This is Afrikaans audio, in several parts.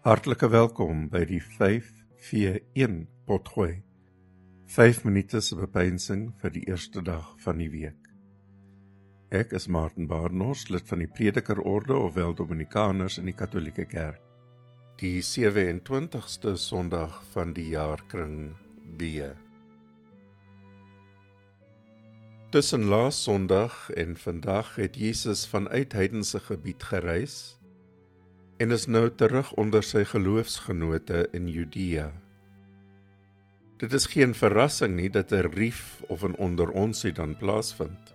Hartlike welkom by die 5v1 potgooi. 5 minute se bepeinsing vir die eerste dag van die week. Ek is Martin Barnard, lid van die Predikerorde of wel Dominikaners in die Katolieke Kerk. Die 27ste Sondag van die jaarkring B. Tussen laas Sondag en vandag het Jesus vanuit heidense gebied gereis en is nou terug onder sy geloofsgenote in Judea. Dit is geen verrassing nie dat 'n rief of 'n onder ons hy dan plaasvind.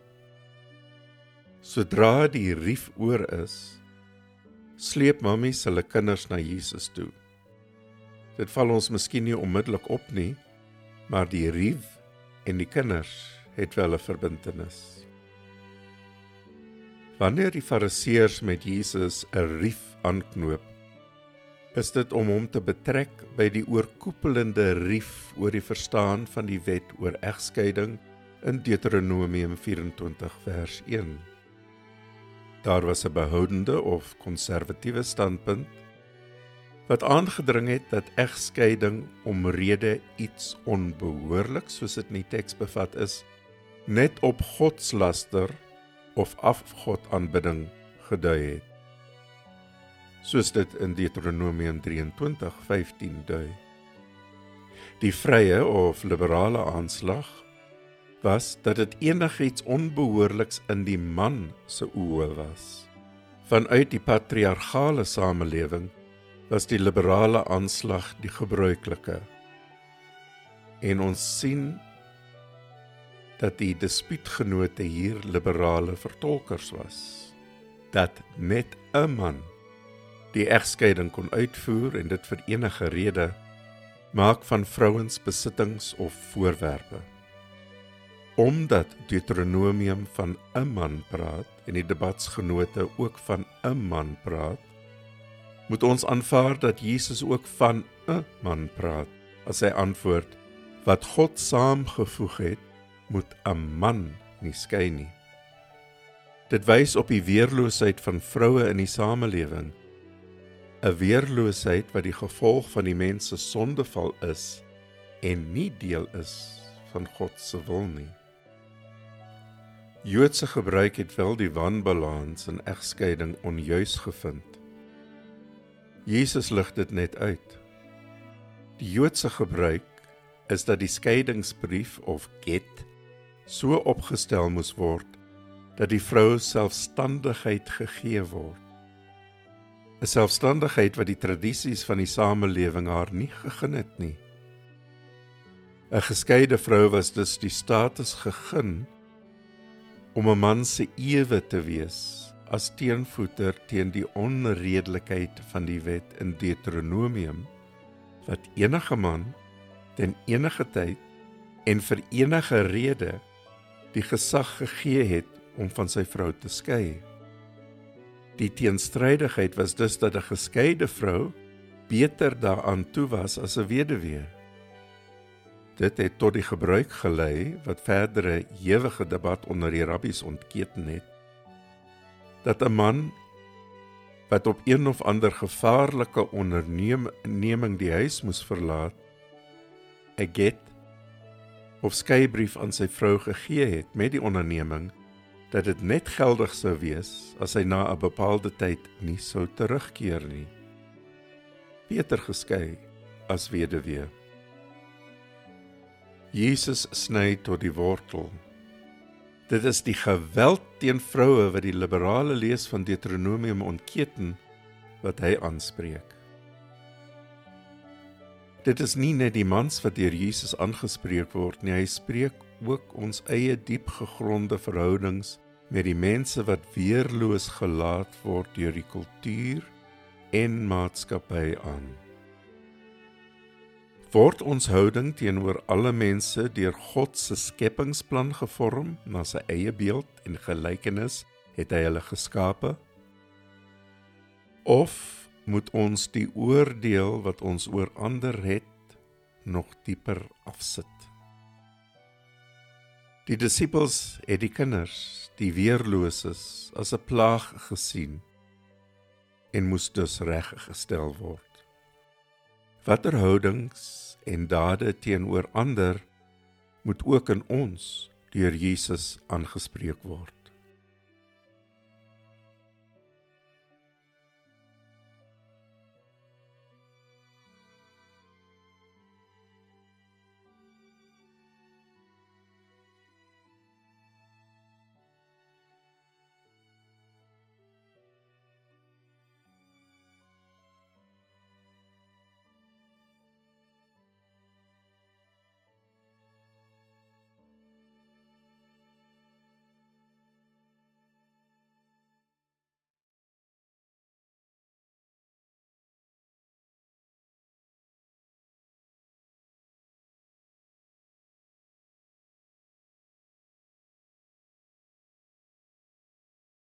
Sodra die rief oor is, sleep mammies hulle kinders na Jesus toe. Dit val ons miskien nie onmiddellik op nie, maar die rief en die kinders het wel 'n verbintenis. Wanneer die Fariseërs met Jesus 'n rief aanknoop, is dit om hom te betrek by die oorkoepelende rief oor die verstaan van die wet oor egskeiding in Deuteronomium 24 vers 1. Daar was 'n behoudende of konservatiewe standpunt wat aangedring het dat egskeiding omrede iets onbehoorlik soos dit in die teks bevat is net op godslaster of afgodaanbidding gedui het. Soos dit in Deuteronomium 23:15 dui. Die vrye of liberale aanslag was dat dit enigiets onbehoorliks in die man se oë was. Vanuit die patriargale samelewing was die liberale aanslag die gebruikelike. En ons sien dat die dispuutgenote hier liberale vertolkers was dat net 'n man die egskeiding kon uitvoer en dit vir enige rede maak van vrouens besittings of voorwerpe omdat Deuteronomium van 'n man praat en die debatsgenote ook van 'n man praat moet ons aanvaar dat Jesus ook van 'n man praat as hy antwoord wat God saamgevoeg het moet 'n man nie skei nie. Dit wys op die weerloosheid van vroue in die samelewing. 'n Weerloosheid wat die gevolg van die mens se sondeval is en nie deel is van God se wil nie. Joodse gebruik het wel die wanbalans in egskeiding onjuis gevind. Jesus lig dit net uit. Die Joodse gebruik is dat die skeidingsbrief of get so opgestel moes word dat die vrou selfstandigheid gegee word. 'n Selfstandigheid wat die tradisies van die samelewing haar nie gegee het nie. 'n Geskeide vrou was dus die status gegee om 'n man se ewe te wees as teenvoeter teen die onredelikheid van die wet in Deuteronomium wat enige man ten enige tyd en vir enige rede die gesag gegee het om van sy vrou te skei. Die teenstrydigheid was dus dat 'n geskeide vrou beter daaraan toe was as 'n weduwee. Dit het tot die gebruik gelei wat verdere ewige debat onder die rabbies ontketen het dat 'n man wat op een of ander gevaarlike onderneming die huis moes verlaat 'n get of skeybrief aan sy vrou gegee het met die onderneming dat dit net geldig sou wees as hy na 'n bepaalde tyd nie sou terugkeer nie. Peter geskei as weduwee. Jesus sny tot die wortel. Dit is die geweld teen vroue wat die liberale lees van Deuteronomium ontketen wat hy aanspreek. Dit is nie net die mans wat deur Jesus aangespreek word nie, hy spreek ook ons eie diep gegronde verhoudings met die mense wat weerloos gelaat word deur die kultuur en maatskappy aan. Word ons houding teenoor alle mense deur God se skepingsplan gevorm na sy eie beeld en gelykenis het hy hulle geskape? Of moet ons die oordeel wat ons oor ander het nog dieper afsit. Die disippels het die kinders, die weerloses, as 'n plaag gesien en moes dus reggestel word. Watter houdings en dade teenoor ander moet ook in ons deur Jesus aangespreek word.